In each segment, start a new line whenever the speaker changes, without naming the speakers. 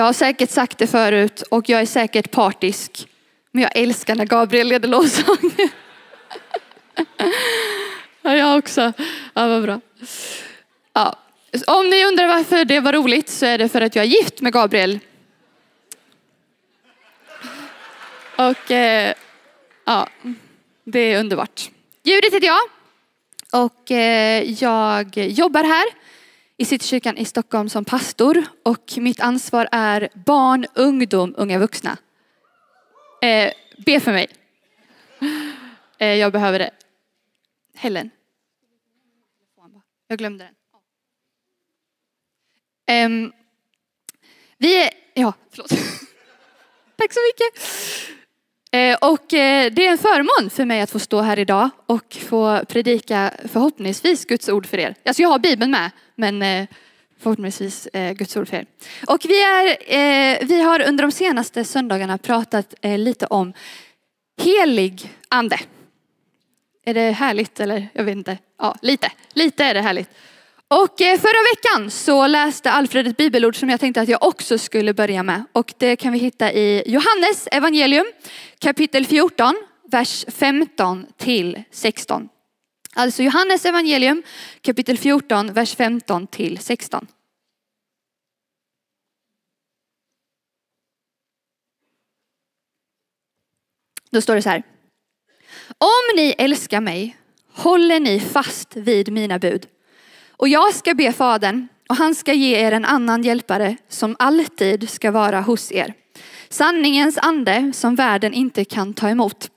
Jag har säkert sagt det förut och jag är säkert partisk. Men jag älskar när Gabriel leder lovsång. ja, jag också. Ja, vad bra. Ja. Om ni undrar varför det var roligt så är det för att jag är gift med Gabriel. Och eh, ja, det är underbart. Judit heter jag och eh, jag jobbar här i Citykyrkan i Stockholm som pastor och mitt ansvar är barn, ungdom, unga vuxna. Eh, be för mig. Eh, jag behöver det. Helen. Jag glömde den. Eh, vi är, ja, förlåt. Tack så mycket. Eh, och eh, det är en förmån för mig att få stå här idag och få predika förhoppningsvis Guds ord för er. Alltså jag har Bibeln med, men eh, förhoppningsvis Guds ord för er. Och vi, är, vi har under de senaste söndagarna pratat lite om helig ande. Är det härligt eller? Jag vet inte. Ja, lite. Lite är det härligt. Och eh, förra veckan så läste Alfred ett bibelord som jag tänkte att jag också skulle börja med. Och det kan vi hitta i Johannes evangelium kapitel 14, vers 15 till 16. Alltså Johannes evangelium kapitel 14, vers 15 till 16. Då står det så här. Om ni älskar mig håller ni fast vid mina bud. Och jag ska be Fadern och han ska ge er en annan hjälpare som alltid ska vara hos er. Sanningens ande som världen inte kan ta emot.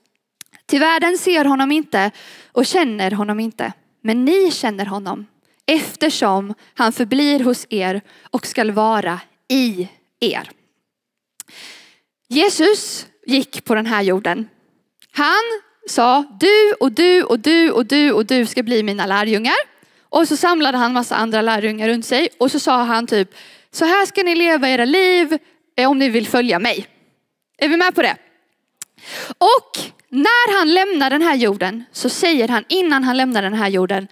Till världen ser honom inte och känner honom inte. Men ni känner honom eftersom han förblir hos er och skall vara i er. Jesus gick på den här jorden. Han sa du och du och du och du och du och du ska bli mina lärjungar. Och så samlade han massa andra lärjungar runt sig och så sa han typ, så här ska ni leva era liv eh, om ni vill följa mig. Är vi med på det? Och när han lämnar den här jorden så säger han innan han lämnar den här jorden,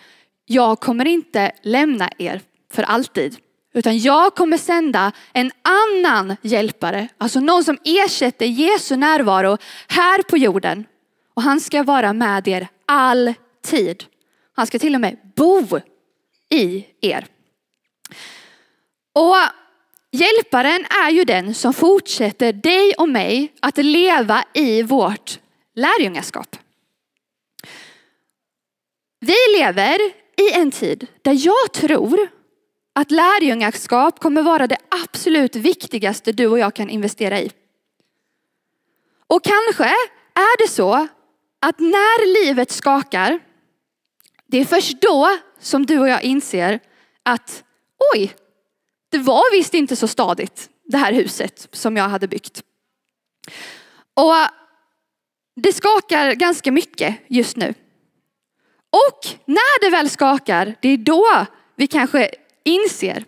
jag kommer inte lämna er för alltid. Utan jag kommer sända en annan hjälpare, alltså någon som ersätter Jesu närvaro här på jorden. Och han ska vara med er alltid. Han ska till och med bo i er. Och hjälparen är ju den som fortsätter dig och mig att leva i vårt lärjungaskap. Vi lever i en tid där jag tror att lärjungaskap kommer vara det absolut viktigaste du och jag kan investera i. Och kanske är det så att när livet skakar, det är först då som du och jag inser att oj, det var visst inte så stadigt det här huset som jag hade byggt. Och det skakar ganska mycket just nu. Och när det väl skakar, det är då vi kanske inser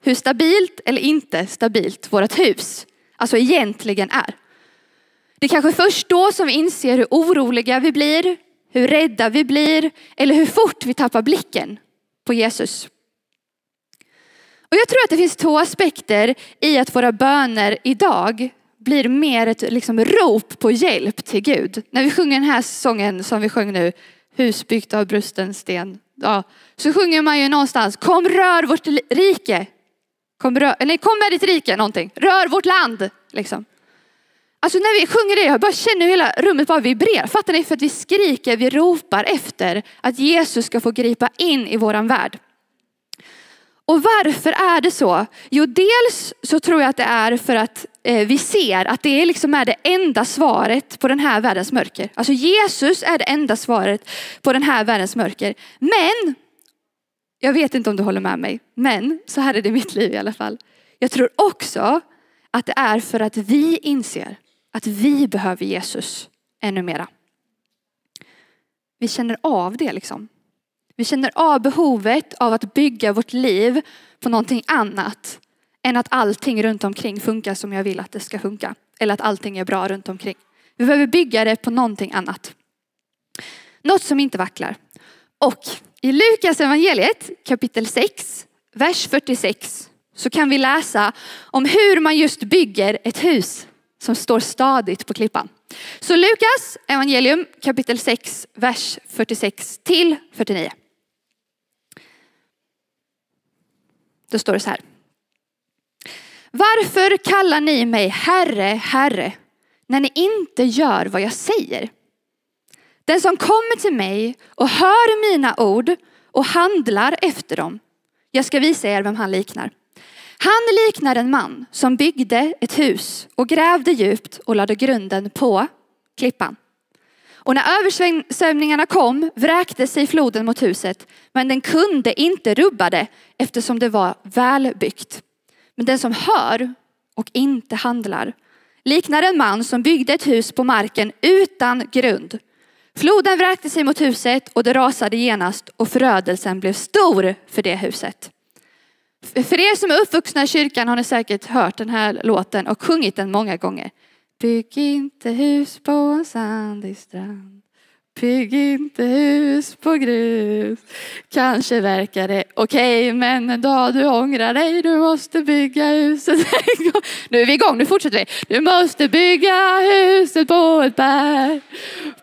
hur stabilt eller inte stabilt vårt hus alltså egentligen är. Det är kanske först då som vi inser hur oroliga vi blir, hur rädda vi blir eller hur fort vi tappar blicken på Jesus. Och jag tror att det finns två aspekter i att våra böner idag blir mer ett liksom rop på hjälp till Gud. När vi sjunger den här sången som vi sjöng nu, hus byggt av brusten sten, ja, så sjunger man ju någonstans, kom rör vårt rike. Kom, rör, nej, kom med ditt rike, någonting. Rör vårt land. Liksom. Alltså när vi sjunger det, jag bara känner hur hela rummet bara vibrerar. Fattar ni? För att vi skriker, vi ropar efter att Jesus ska få gripa in i våran värld. Och varför är det så? Jo, dels så tror jag att det är för att eh, vi ser att det liksom är det enda svaret på den här världens mörker. Alltså Jesus är det enda svaret på den här världens mörker. Men, jag vet inte om du håller med mig, men så här är det i mitt liv i alla fall. Jag tror också att det är för att vi inser att vi behöver Jesus ännu mera. Vi känner av det liksom. Vi känner av behovet av att bygga vårt liv på någonting annat än att allting runt omkring funkar som jag vill att det ska funka. Eller att allting är bra runt omkring. Vi behöver bygga det på någonting annat. Något som inte vacklar. Och i Lukas evangeliet kapitel 6, vers 46 så kan vi läsa om hur man just bygger ett hus som står stadigt på klippan. Så Lukas evangelium kapitel 6, vers 46 till 49. Då står det så här. Varför kallar ni mig Herre, Herre, när ni inte gör vad jag säger? Den som kommer till mig och hör mina ord och handlar efter dem, jag ska visa er vem han liknar. Han liknar en man som byggde ett hus och grävde djupt och lade grunden på klippan. Och när översvämningarna kom vräkte sig floden mot huset, men den kunde inte rubba det eftersom det var välbyggt. Men den som hör och inte handlar liknar en man som byggde ett hus på marken utan grund. Floden vräkte sig mot huset och det rasade genast och förödelsen blev stor för det huset. För er som är uppvuxna i kyrkan har ni säkert hört den här låten och sjungit den många gånger. Bygg inte hus på en sandig strand. Bygg inte hus på grus. Kanske verkar det okej, okay, men en dag du ångrar dig. Du måste bygga huset en gång. Nu är vi igång, nu fortsätter vi. Du måste bygga huset på ett berg.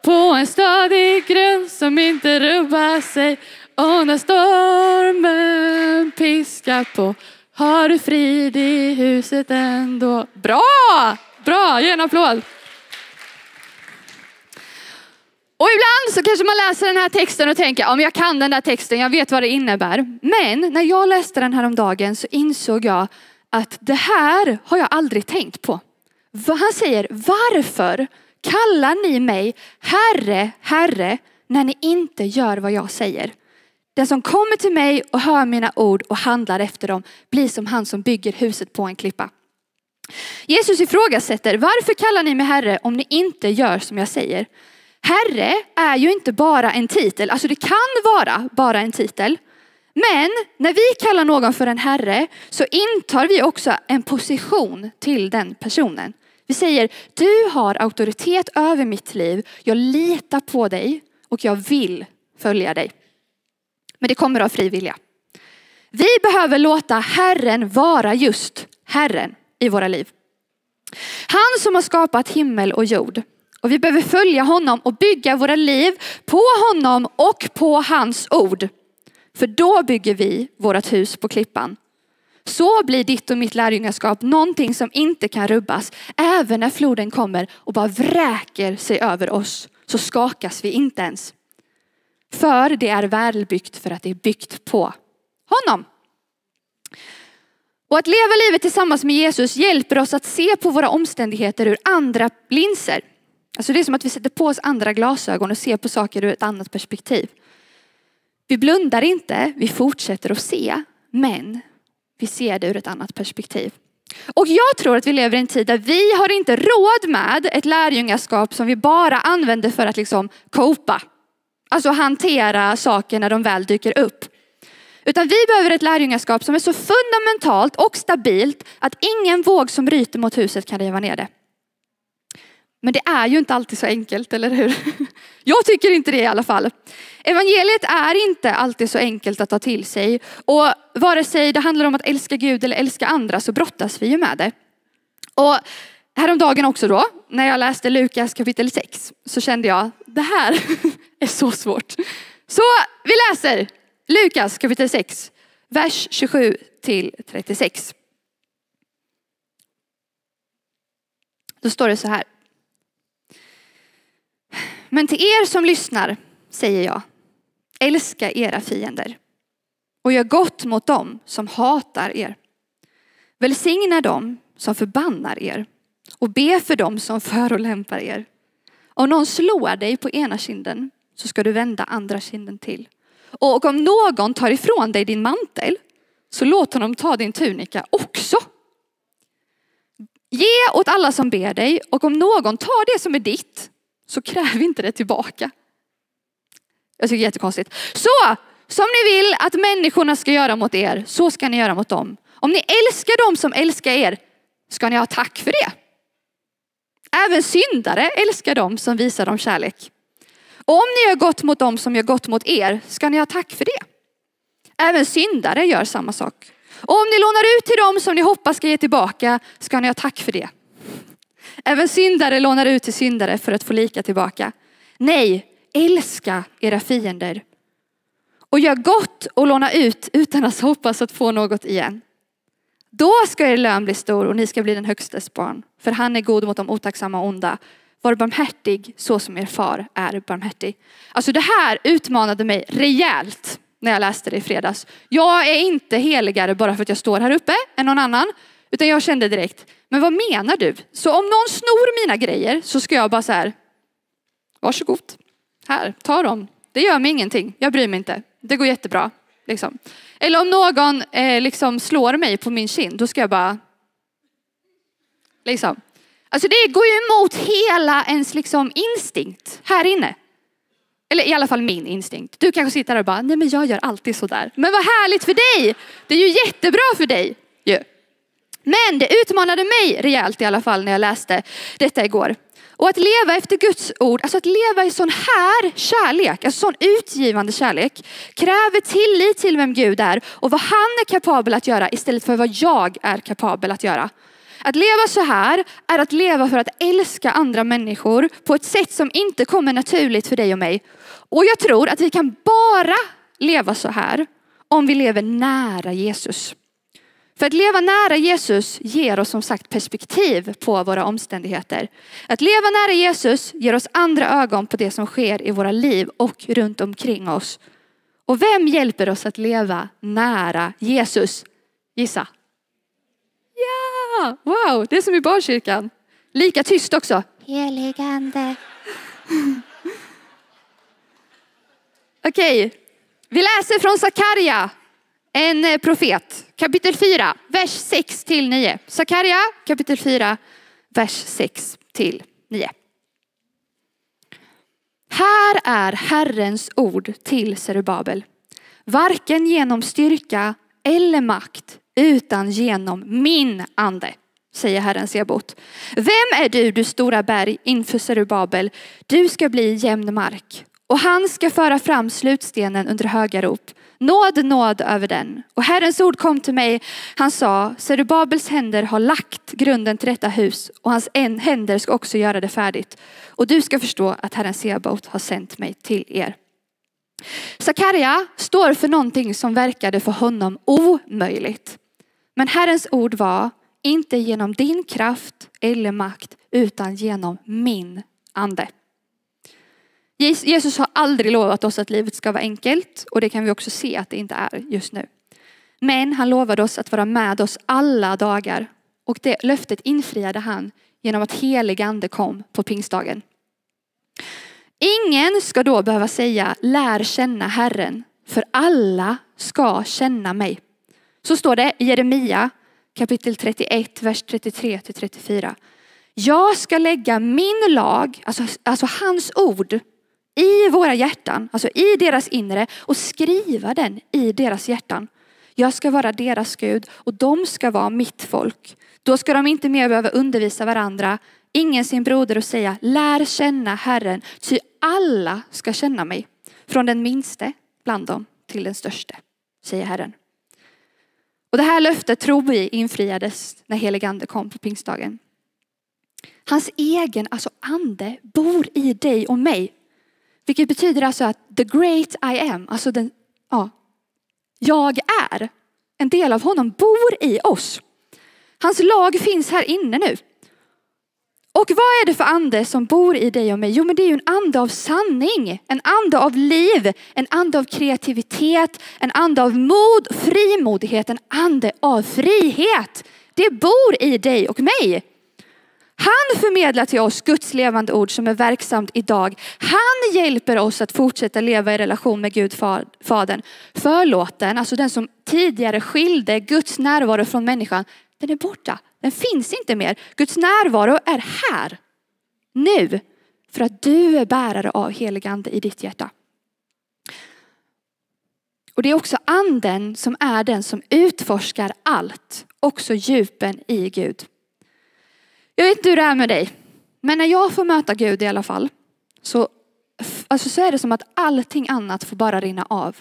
På en stadig grund som inte rubbar sig. Och när stormen piskar på har du frid i huset ändå. Bra! Bra, ge en applåd. Och ibland så kanske man läser den här texten och tänker, ja men jag kan den där texten, jag vet vad det innebär. Men när jag läste den här om dagen så insåg jag att det här har jag aldrig tänkt på. Han säger, varför kallar ni mig Herre, Herre, när ni inte gör vad jag säger? Den som kommer till mig och hör mina ord och handlar efter dem blir som han som bygger huset på en klippa. Jesus ifrågasätter, varför kallar ni mig Herre om ni inte gör som jag säger? Herre är ju inte bara en titel, alltså det kan vara bara en titel. Men när vi kallar någon för en herre så intar vi också en position till den personen. Vi säger, du har auktoritet över mitt liv, jag litar på dig och jag vill följa dig. Men det kommer av fri vilja. Vi behöver låta Herren vara just Herren i våra liv. Han som har skapat himmel och jord. Och vi behöver följa honom och bygga våra liv på honom och på hans ord. För då bygger vi vårt hus på klippan. Så blir ditt och mitt lärjungaskap någonting som inte kan rubbas. Även när floden kommer och bara vräker sig över oss så skakas vi inte ens. För det är välbyggt för att det är byggt på honom. Och att leva livet tillsammans med Jesus hjälper oss att se på våra omständigheter ur andra linser. Alltså det är som att vi sätter på oss andra glasögon och ser på saker ur ett annat perspektiv. Vi blundar inte, vi fortsätter att se, men vi ser det ur ett annat perspektiv. Och jag tror att vi lever i en tid där vi har inte råd med ett lärjungaskap som vi bara använder för att liksom copa. Alltså hantera saker när de väl dyker upp. Utan vi behöver ett lärjungaskap som är så fundamentalt och stabilt att ingen våg som ryter mot huset kan riva ner det. Men det är ju inte alltid så enkelt, eller hur? Jag tycker inte det i alla fall. Evangeliet är inte alltid så enkelt att ta till sig. Och vare sig det handlar om att älska Gud eller älska andra så brottas vi ju med det. Och häromdagen också då, när jag läste Lukas kapitel 6, så kände jag, det här är så svårt. Så vi läser Lukas kapitel 6, vers 27 till 36. Då står det så här. Men till er som lyssnar säger jag, älska era fiender och gör gott mot dem som hatar er. Välsigna dem som förbannar er och be för dem som förolämpar er. Om någon slår dig på ena kinden så ska du vända andra kinden till. Och om någon tar ifrån dig din mantel så låt honom ta din tunika också. Ge åt alla som ber dig och om någon tar det som är ditt så kräv inte det tillbaka. Jag tycker det är jättekonstigt. Så, som ni vill att människorna ska göra mot er, så ska ni göra mot dem. Om ni älskar dem som älskar er, ska ni ha tack för det. Även syndare älskar dem som visar dem kärlek. Och om ni gör gott mot dem som gör gott mot er, ska ni ha tack för det. Även syndare gör samma sak. Och om ni lånar ut till dem som ni hoppas ska ge tillbaka ska ni ha tack för det. Även syndare lånar ut till syndare för att få lika tillbaka. Nej, älska era fiender. Och gör gott och låna ut utan att hoppas att få något igen. Då ska er lön bli stor och ni ska bli den högstes barn. För han är god mot de otacksamma och onda. Var barmhärtig så som er far är barmhärtig. Alltså det här utmanade mig rejält när jag läste det i fredags. Jag är inte heligare bara för att jag står här uppe än någon annan. Utan jag kände direkt, men vad menar du? Så om någon snor mina grejer så ska jag bara så här, varsågod, här, ta dem. Det gör mig ingenting, jag bryr mig inte. Det går jättebra. Liksom. Eller om någon eh, liksom slår mig på min kind, då ska jag bara... Liksom. Alltså det går ju emot hela ens liksom instinkt här inne. Eller i alla fall min instinkt. Du kanske sitter där och bara, nej men jag gör alltid sådär. Men vad härligt för dig! Det är ju jättebra för dig. Ju. Men det utmanade mig rejält i alla fall när jag läste detta igår. Och att leva efter Guds ord, alltså att leva i sån här kärlek, alltså sån utgivande kärlek, kräver tillit till vem Gud är och vad han är kapabel att göra istället för vad jag är kapabel att göra. Att leva så här är att leva för att älska andra människor på ett sätt som inte kommer naturligt för dig och mig. Och jag tror att vi kan bara leva så här om vi lever nära Jesus. För att leva nära Jesus ger oss som sagt perspektiv på våra omständigheter. Att leva nära Jesus ger oss andra ögon på det som sker i våra liv och runt omkring oss. Och vem hjälper oss att leva nära Jesus? Gissa. Ja, wow, det är som i barnkyrkan. Lika tyst också. Heligande. Okej, vi läser från Sakarja en eh, profet, kapitel 4, vers 6 till 9. Sakarja kapitel 4, vers 6 till 9. Här är Herrens ord till Zerubabel. Varken genom styrka eller makt, utan genom min ande, säger Herren Sebot. Vem är du, du stora berg, inför Zerubabel? Du ska bli jämn mark och han ska föra fram slutstenen under höga rop. Nåd, nåd över den. Och Herrens ord kom till mig. Han sa, Zerubabels händer har lagt grunden till detta hus och hans händer ska också göra det färdigt. Och du ska förstå att Herren Sebaot har sänt mig till er. Sakarja står för någonting som verkade för honom omöjligt. Men Herrens ord var, inte genom din kraft eller makt, utan genom min ande. Jesus har aldrig lovat oss att livet ska vara enkelt och det kan vi också se att det inte är just nu. Men han lovade oss att vara med oss alla dagar och det löftet infriade han genom att helig ande kom på pingstdagen. Ingen ska då behöva säga lär känna Herren, för alla ska känna mig. Så står det i Jeremia kapitel 31, vers 33 till 34. Jag ska lägga min lag, alltså, alltså hans ord, i våra hjärtan, alltså i deras inre och skriva den i deras hjärtan. Jag ska vara deras Gud och de ska vara mitt folk. Då ska de inte mer behöva undervisa varandra, ingen sin broder och säga lär känna Herren, ty alla ska känna mig. Från den minste bland dem till den störste, säger Herren. Och det här löftet tror vi infriades när helig ande kom på pingstdagen. Hans egen, alltså ande, bor i dig och mig. Vilket betyder alltså att the great I am, alltså den, ja, jag är, en del av honom bor i oss. Hans lag finns här inne nu. Och vad är det för ande som bor i dig och mig? Jo men det är ju en ande av sanning, en ande av liv, en ande av kreativitet, en ande av mod, frimodighet, en ande av frihet. Det bor i dig och mig. Han förmedlar till oss Guds levande ord som är verksamt idag. Han hjälper oss att fortsätta leva i relation med Gud Fadern. Förlåten, alltså den som tidigare skilde Guds närvaro från människan, den är borta. Den finns inte mer. Guds närvaro är här, nu, för att du är bärare av helig ande i ditt hjärta. Och det är också anden som är den som utforskar allt, också djupen i Gud. Jag vet inte hur det är med dig, men när jag får möta Gud i alla fall, så, alltså så är det som att allting annat får bara rinna av.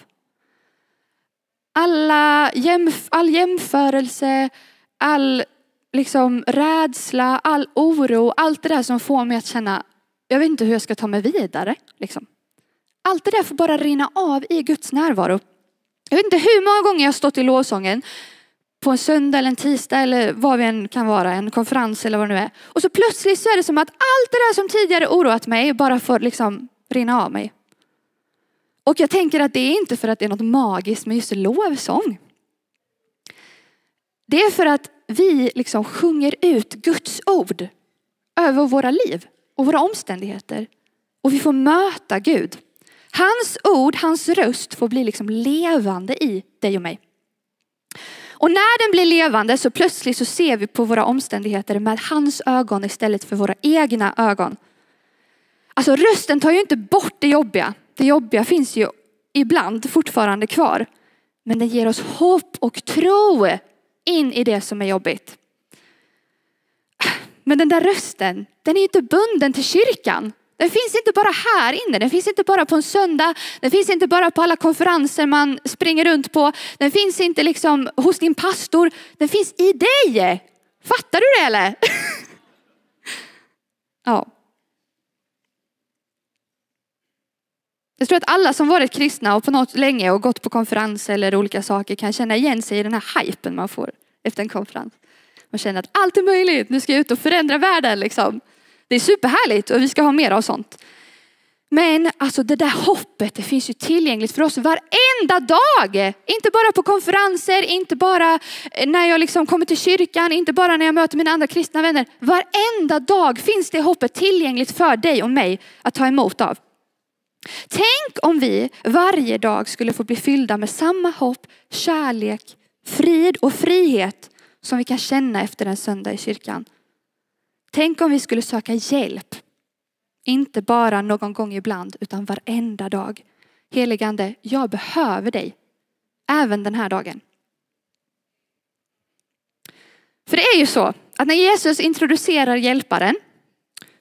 alla jämf all jämförelse, all liksom rädsla, all oro, allt det där som får mig att känna, jag vet inte hur jag ska ta mig vidare. Liksom. Allt det där får bara rinna av i Guds närvaro. Jag vet inte hur många gånger jag har stått i lovsången på en söndag eller en tisdag eller vad vi än kan vara, en konferens eller vad det nu är. Och så plötsligt så är det som att allt det där som tidigare oroat mig bara får liksom rinna av mig. Och jag tänker att det är inte för att det är något magiskt med just lovsång. Det är för att vi liksom sjunger ut Guds ord över våra liv och våra omständigheter. Och vi får möta Gud. Hans ord, hans röst får bli liksom levande i dig och mig. Och när den blir levande så plötsligt så ser vi på våra omständigheter med hans ögon istället för våra egna ögon. Alltså rösten tar ju inte bort det jobbiga. Det jobbiga finns ju ibland fortfarande kvar. Men den ger oss hopp och tro in i det som är jobbigt. Men den där rösten, den är inte bunden till kyrkan. Den finns inte bara här inne, den finns inte bara på en söndag, den finns inte bara på alla konferenser man springer runt på, den finns inte liksom hos din pastor, den finns i dig. Fattar du det eller? ja. Jag tror att alla som varit kristna och på något länge och gått på konferenser eller olika saker kan känna igen sig i den här hypen man får efter en konferens. Man känner att allt är möjligt, nu ska jag ut och förändra världen liksom. Det är superhärligt och vi ska ha mer av sånt. Men alltså det där hoppet, det finns ju tillgängligt för oss varenda dag. Inte bara på konferenser, inte bara eh, när jag liksom kommer till kyrkan, inte bara när jag möter mina andra kristna vänner. Varenda dag finns det hoppet tillgängligt för dig och mig att ta emot av. Tänk om vi varje dag skulle få bli fyllda med samma hopp, kärlek, frid och frihet som vi kan känna efter en söndag i kyrkan. Tänk om vi skulle söka hjälp. Inte bara någon gång ibland utan varenda dag. Heligande, jag behöver dig. Även den här dagen. För det är ju så att när Jesus introducerar hjälparen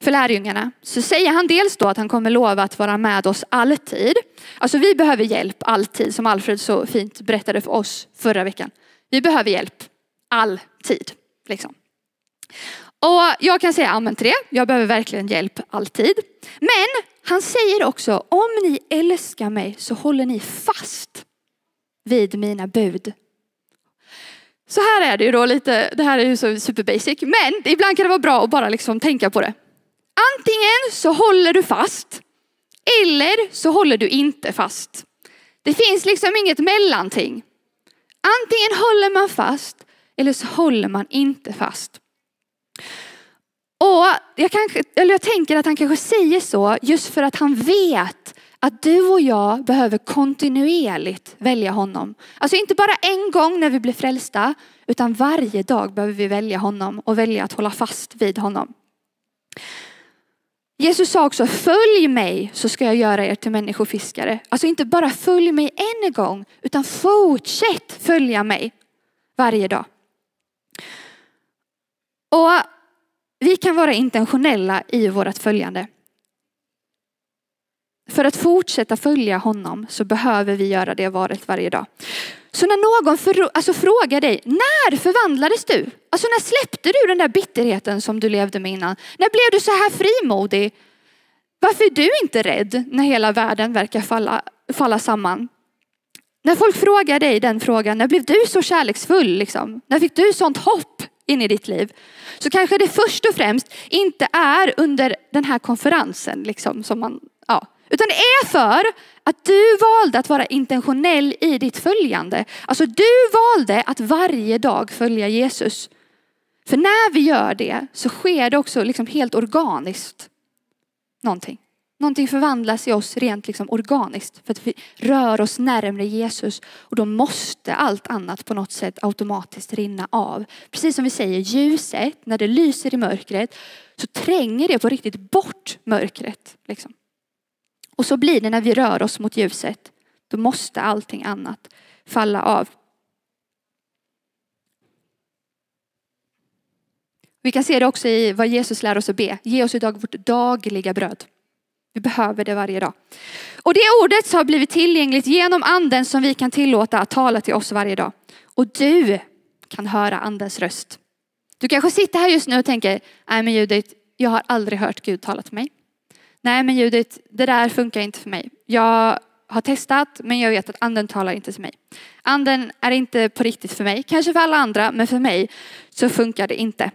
för lärjungarna så säger han dels då att han kommer lova att vara med oss alltid. Alltså vi behöver hjälp alltid som Alfred så fint berättade för oss förra veckan. Vi behöver hjälp alltid. Liksom. Och jag kan säga amen till det. Jag behöver verkligen hjälp alltid. Men han säger också, om ni älskar mig så håller ni fast vid mina bud. Så här är det ju då lite, det här är ju så super basic, men ibland kan det vara bra att bara liksom tänka på det. Antingen så håller du fast eller så håller du inte fast. Det finns liksom inget mellanting. Antingen håller man fast eller så håller man inte fast. Och jag, kanske, eller jag tänker att han kanske säger så just för att han vet att du och jag behöver kontinuerligt välja honom. Alltså inte bara en gång när vi blir frälsta, utan varje dag behöver vi välja honom och välja att hålla fast vid honom. Jesus sa också, följ mig så ska jag göra er till människofiskare. Alltså inte bara följ mig en gång, utan fortsätt följa mig varje dag. Och vi kan vara intentionella i vårt följande. För att fortsätta följa honom så behöver vi göra det valet varje dag. Så när någon för, alltså frågar dig, när förvandlades du? Alltså när släppte du den där bitterheten som du levde med innan? När blev du så här frimodig? Varför är du inte rädd när hela världen verkar falla, falla samman? När folk frågar dig den frågan, när blev du så kärleksfull? Liksom? När fick du sånt hopp in i ditt liv? Så kanske det först och främst inte är under den här konferensen, liksom, som man, utan det är för att du valde att vara intentionell i ditt följande. Alltså du valde att varje dag följa Jesus. För när vi gör det så sker det också liksom helt organiskt. Någonting. Någonting förvandlas i oss rent liksom organiskt för att vi rör oss närmre Jesus och då måste allt annat på något sätt automatiskt rinna av. Precis som vi säger, ljuset, när det lyser i mörkret så tränger det på riktigt bort mörkret. Liksom. Och så blir det när vi rör oss mot ljuset. Då måste allting annat falla av. Vi kan se det också i vad Jesus lär oss att be. Ge oss idag vårt dagliga bröd. Vi behöver det varje dag. Och det ordet har blivit tillgängligt genom anden som vi kan tillåta att tala till oss varje dag. Och du kan höra andens röst. Du kanske sitter här just nu och tänker, nej men Judith, jag har aldrig hört Gud tala till mig. Nej men Judith, det där funkar inte för mig. Jag har testat men jag vet att anden talar inte till mig. Anden är inte på riktigt för mig. Kanske för alla andra men för mig så funkar det inte.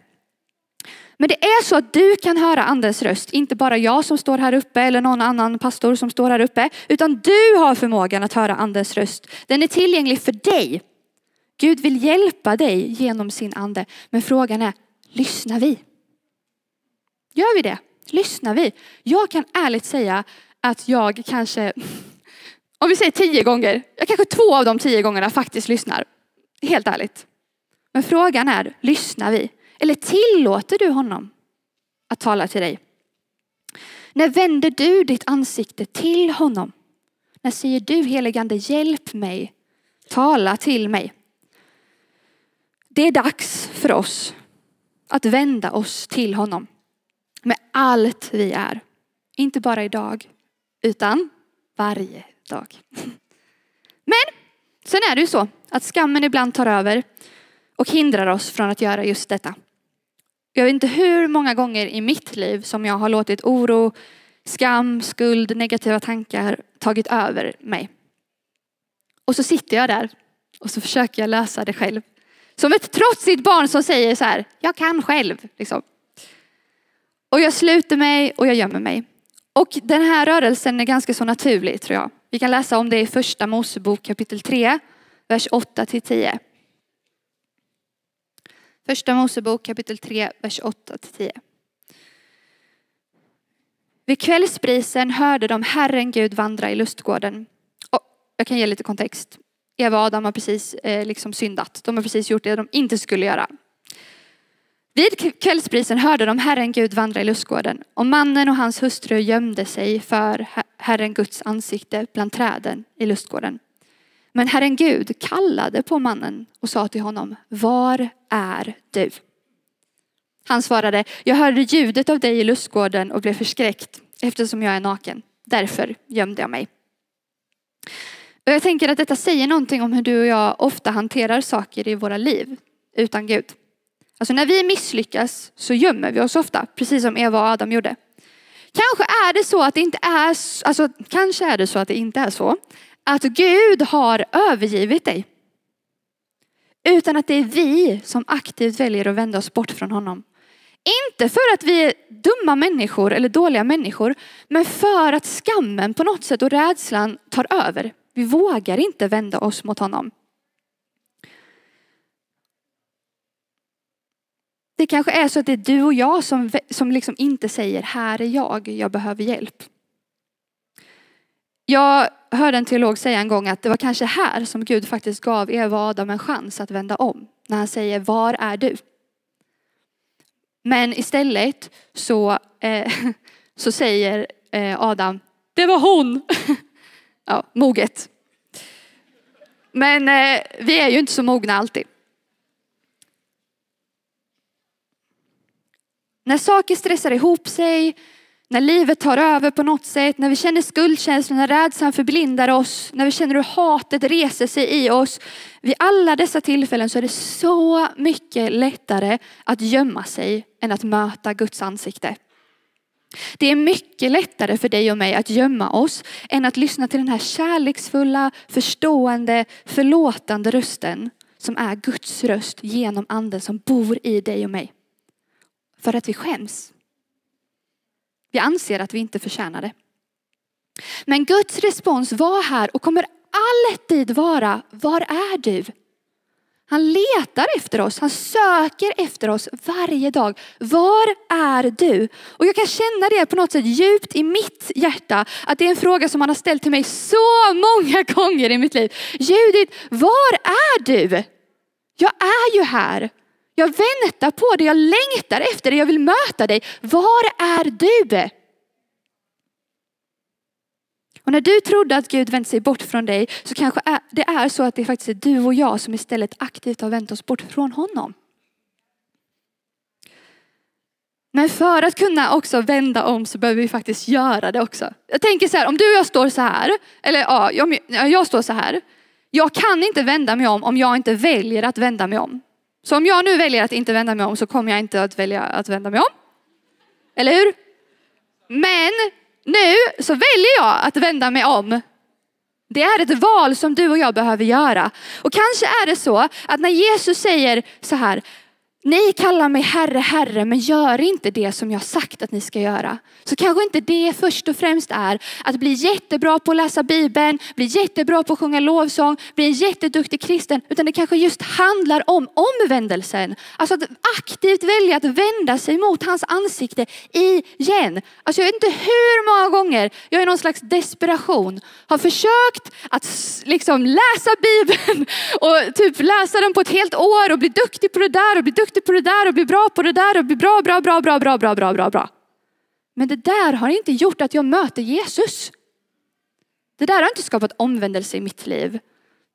Men det är så att du kan höra andens röst, inte bara jag som står här uppe eller någon annan pastor som står här uppe, utan du har förmågan att höra andens röst. Den är tillgänglig för dig. Gud vill hjälpa dig genom sin ande. Men frågan är, lyssnar vi? Gör vi det? Lyssnar vi? Jag kan ärligt säga att jag kanske, om vi säger tio gånger, jag kanske två av de tio gångerna faktiskt lyssnar. Helt ärligt. Men frågan är, lyssnar vi? Eller tillåter du honom att tala till dig? När vänder du ditt ansikte till honom? När säger du heligande hjälp mig, tala till mig? Det är dags för oss att vända oss till honom med allt vi är. Inte bara idag, utan varje dag. Men sen är det ju så att skammen ibland tar över och hindrar oss från att göra just detta. Jag vet inte hur många gånger i mitt liv som jag har låtit oro, skam, skuld, negativa tankar tagit över mig. Och så sitter jag där och så försöker jag lösa det själv. Som ett trotsigt barn som säger så här, jag kan själv. Liksom. Och jag sluter mig och jag gömmer mig. Och den här rörelsen är ganska så naturlig tror jag. Vi kan läsa om det i första Mosebok kapitel 3, vers 8 till 10. Första Mosebok kapitel 3, vers 8 till 10. Vid kvällsbrisen hörde de Herren Gud vandra i lustgården. Och jag kan ge lite kontext. Eva och Adam har precis eh, liksom syndat. De har precis gjort det de inte skulle göra. Vid kvällsprisen hörde de Herren Gud vandra i lustgården och mannen och hans hustru gömde sig för Herren Guds ansikte bland träden i lustgården. Men Herren Gud kallade på mannen och sa till honom, var är du? Han svarade, jag hörde ljudet av dig i lustgården och blev förskräckt eftersom jag är naken. Därför gömde jag mig. Och jag tänker att detta säger någonting om hur du och jag ofta hanterar saker i våra liv utan Gud. Alltså när vi misslyckas så gömmer vi oss ofta, precis som Eva och Adam gjorde. Kanske är det så att det inte är, alltså kanske är det så att det inte är så att Gud har övergivit dig. Utan att det är vi som aktivt väljer att vända oss bort från honom. Inte för att vi är dumma människor eller dåliga människor, men för att skammen på något sätt och rädslan tar över. Vi vågar inte vända oss mot honom. Det kanske är så att det är du och jag som, som liksom inte säger, här är jag, jag behöver hjälp. Jag hörde en teolog säga en gång att det var kanske här som Gud faktiskt gav Eva och Adam en chans att vända om. När han säger, var är du? Men istället så, eh, så säger eh, Adam, det var hon. ja, moget. Men eh, vi är ju inte så mogna alltid. När saker stressar ihop sig, när livet tar över på något sätt, när vi känner skuldkänslan, när rädslan förblindar oss, när vi känner hur hatet reser sig i oss. Vid alla dessa tillfällen så är det så mycket lättare att gömma sig än att möta Guds ansikte. Det är mycket lättare för dig och mig att gömma oss än att lyssna till den här kärleksfulla, förstående, förlåtande rösten som är Guds röst genom anden som bor i dig och mig. För att vi skäms. Vi anser att vi inte förtjänar det. Men Guds respons var här och kommer alltid vara, var är du? Han letar efter oss, han söker efter oss varje dag. Var är du? Och jag kan känna det på något sätt djupt i mitt hjärta, att det är en fråga som han har ställt till mig så många gånger i mitt liv. Judit, var är du? Jag är ju här. Jag väntar på dig, jag längtar efter dig, jag vill möta dig. Var är du? Och när du trodde att Gud vänt sig bort från dig så kanske det är så att det faktiskt är du och jag som istället aktivt har vänt oss bort från honom. Men för att kunna också vända om så behöver vi faktiskt göra det också. Jag tänker så här, om du och jag står så här, eller ja, jag, jag står så här. Jag kan inte vända mig om om jag inte väljer att vända mig om. Så om jag nu väljer att inte vända mig om så kommer jag inte att välja att vända mig om. Eller hur? Men nu så väljer jag att vända mig om. Det är ett val som du och jag behöver göra. Och kanske är det så att när Jesus säger så här, ni kallar mig Herre, Herre, men gör inte det som jag sagt att ni ska göra. Så kanske inte det först och främst är att bli jättebra på att läsa Bibeln, bli jättebra på att sjunga lovsång, bli en jätteduktig kristen, utan det kanske just handlar om omvändelsen. Alltså att aktivt välja att vända sig mot hans ansikte igen. Alltså jag vet inte hur många gånger jag i någon slags desperation har försökt att liksom läsa Bibeln och typ läsa den på ett helt år och bli duktig på det där och bli duktig duktig på det där och bli bra på det där och bli bra, bra, bra, bra, bra, bra, bra, bra, bra. Men det där har inte gjort att jag möter Jesus. Det där har inte skapat omvändelse i mitt liv.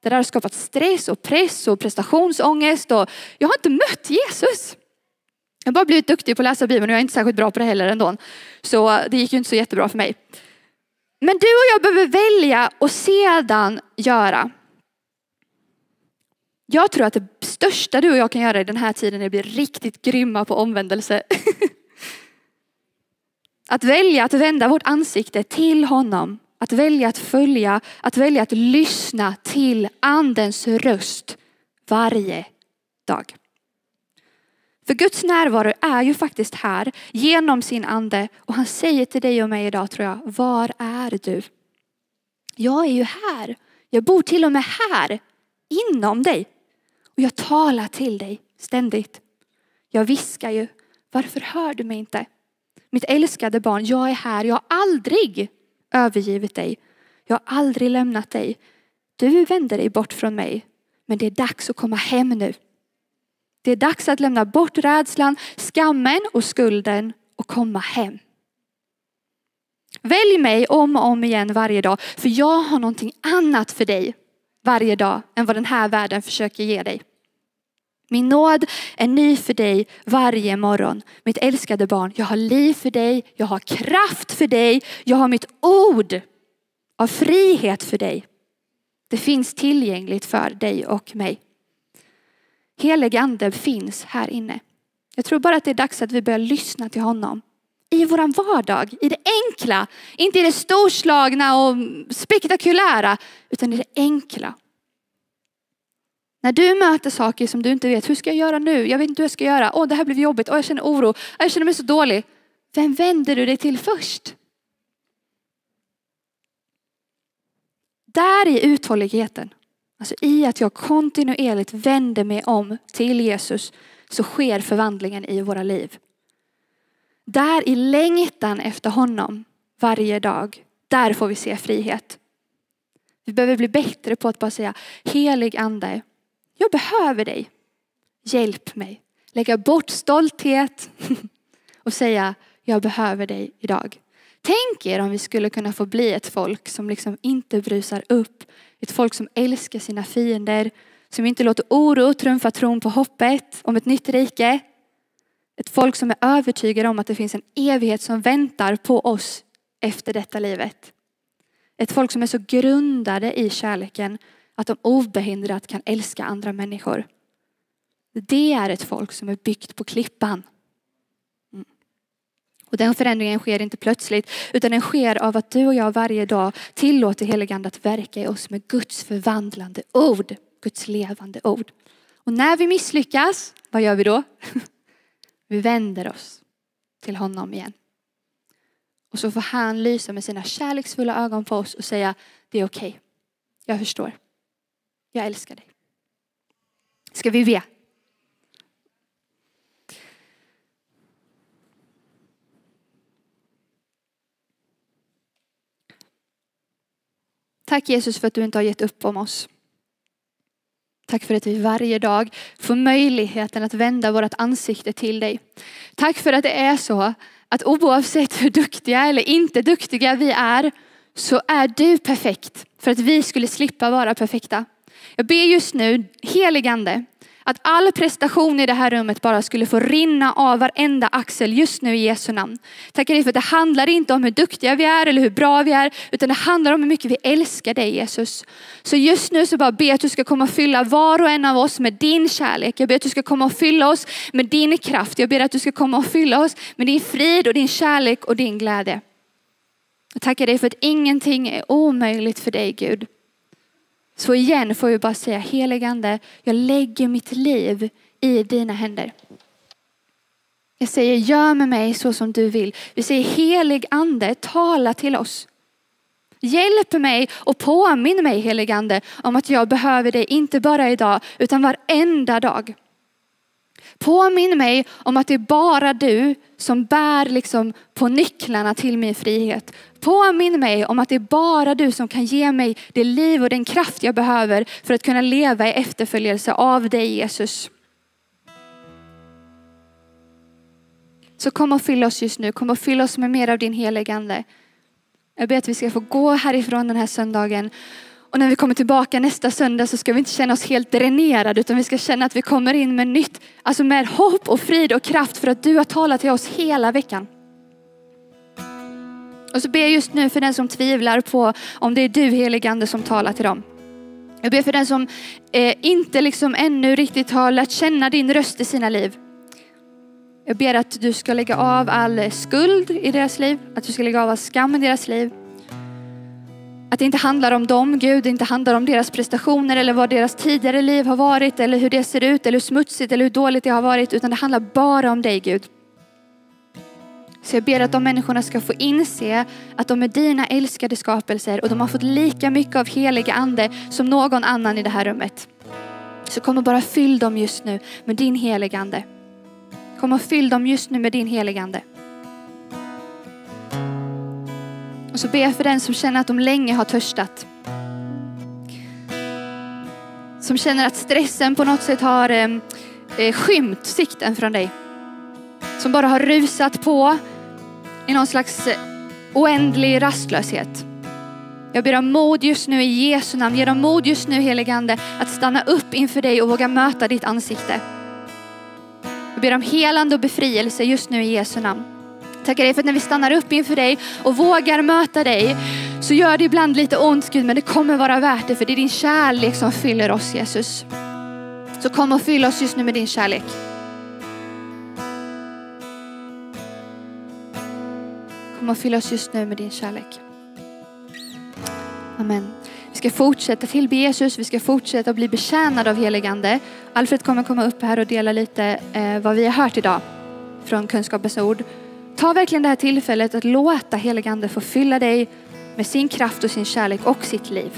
Det där har skapat stress och press och prestationsångest och jag har inte mött Jesus. Jag har bara blivit duktig på att läsa Bibeln och jag är inte särskilt bra på det heller ändå. Så det gick ju inte så jättebra för mig. Men du och jag behöver välja och sedan göra. Jag tror att det största du och jag kan göra i den här tiden är att bli riktigt grymma på omvändelse. Att välja att vända vårt ansikte till honom. Att välja att följa, att välja att lyssna till andens röst varje dag. För Guds närvaro är ju faktiskt här genom sin ande och han säger till dig och mig idag tror jag, var är du? Jag är ju här. Jag bor till och med här inom dig. Och jag talar till dig ständigt. Jag viskar ju, varför hör du mig inte? Mitt älskade barn, jag är här. Jag har aldrig övergivit dig. Jag har aldrig lämnat dig. Du vänder dig bort från mig. Men det är dags att komma hem nu. Det är dags att lämna bort rädslan, skammen och skulden och komma hem. Välj mig om och om igen varje dag, för jag har någonting annat för dig varje dag än vad den här världen försöker ge dig. Min nåd är ny för dig varje morgon. Mitt älskade barn, jag har liv för dig, jag har kraft för dig, jag har mitt ord av frihet för dig. Det finns tillgängligt för dig och mig. Helig ande finns här inne. Jag tror bara att det är dags att vi börjar lyssna till honom. I våran vardag, i det enkla. Inte i det storslagna och spektakulära, utan i det enkla. När du möter saker som du inte vet, hur ska jag göra nu? Jag vet inte hur jag ska göra. Åh, det här blev jobbigt. Åh, jag känner oro. Jag känner mig så dålig. Vem vänder du dig till först? Där i uthålligheten, alltså i att jag kontinuerligt vänder mig om till Jesus, så sker förvandlingen i våra liv. Där i längtan efter honom varje dag, där får vi se frihet. Vi behöver bli bättre på att bara säga helig ande, jag behöver dig. Hjälp mig. Lägga bort stolthet och säga, jag behöver dig idag. Tänk er om vi skulle kunna få bli ett folk som liksom inte brusar upp. Ett folk som älskar sina fiender, som inte låter oro trumfa tron på hoppet om ett nytt rike. Ett folk som är övertygade om att det finns en evighet som väntar på oss efter detta livet. Ett folk som är så grundade i kärleken att de obehindrat kan älska andra människor. Det är ett folk som är byggt på klippan. Mm. Och den förändringen sker inte plötsligt utan den sker av att du och jag varje dag tillåter heligande att verka i oss med Guds förvandlande ord. Guds levande ord. Och när vi misslyckas, vad gör vi då? Vi vänder oss till honom igen. Och så får han lysa med sina kärleksfulla ögon på oss och säga, det är okej. Okay. Jag förstår. Jag älskar dig. Ska vi be? Tack Jesus för att du inte har gett upp om oss. Tack för att vi varje dag får möjligheten att vända vårt ansikte till dig. Tack för att det är så att oavsett hur duktiga eller inte duktiga vi är så är du perfekt för att vi skulle slippa vara perfekta. Jag ber just nu, heligande, att all prestation i det här rummet bara skulle få rinna av varenda axel just nu i Jesu namn. Tackar dig för att det handlar inte om hur duktiga vi är eller hur bra vi är, utan det handlar om hur mycket vi älskar dig Jesus. Så just nu så bara be att du ska komma och fylla var och en av oss med din kärlek. Jag ber att du ska komma och fylla oss med din kraft. Jag ber att du ska komma och fylla oss med din frid och din kärlek och din glädje. Jag tackar dig för att ingenting är omöjligt för dig Gud. Så igen får vi bara säga heligande, jag lägger mitt liv i dina händer. Jag säger gör med mig så som du vill. Vi säger helig ande, tala till oss. Hjälp mig och påminn mig heligande om att jag behöver dig, inte bara idag utan varenda dag. Påminn mig om att det är bara du som bär liksom på nycklarna till min frihet. Påminn mig om att det är bara du som kan ge mig det liv och den kraft jag behöver för att kunna leva i efterföljelse av dig Jesus. Så kom och fyll oss just nu, kom och fyll oss med mer av din heligande. Jag ber att vi ska få gå härifrån den här söndagen och när vi kommer tillbaka nästa söndag så ska vi inte känna oss helt dränerade utan vi ska känna att vi kommer in med nytt, alltså med hopp och frid och kraft för att du har talat till oss hela veckan. Och så ber jag just nu för den som tvivlar på om det är du heligande som talar till dem. Jag ber för den som eh, inte liksom ännu riktigt har lärt känna din röst i sina liv. Jag ber att du ska lägga av all skuld i deras liv, att du ska lägga av all skam i deras liv. Att det inte handlar om dem, Gud, det inte handlar om deras prestationer eller vad deras tidigare liv har varit eller hur det ser ut eller hur smutsigt eller hur dåligt det har varit, utan det handlar bara om dig Gud. Så jag ber att de människorna ska få inse att de är dina älskade skapelser och de har fått lika mycket av heliga ande som någon annan i det här rummet. Så kom och bara fyll dem just nu med din heliga ande. Kom och fyll dem just nu med din heliga Och så ber jag för den som känner att de länge har törstat. Som känner att stressen på något sätt har ehm, eh, skymt sikten från dig. Som bara har rusat på i någon slags eh, oändlig rastlöshet. Jag ber om mod just nu i Jesu namn. Ge dem mod just nu heligande att stanna upp inför dig och våga möta ditt ansikte. Jag ber om helande och befrielse just nu i Jesu namn. Tackar dig för att när vi stannar upp inför dig och vågar möta dig så gör det ibland lite ont Gud men det kommer vara värt det för det är din kärlek som fyller oss Jesus. Så kom och fyll oss just nu med din kärlek. Kom och fyll oss just nu med din kärlek. Amen. Vi ska fortsätta tillbe Jesus, vi ska fortsätta bli betjänade av heligande. Alfred kommer komma upp här och dela lite eh, vad vi har hört idag från kunskapens ord. Ta verkligen det här tillfället att låta heligande få fylla dig med sin kraft och sin kärlek och sitt liv.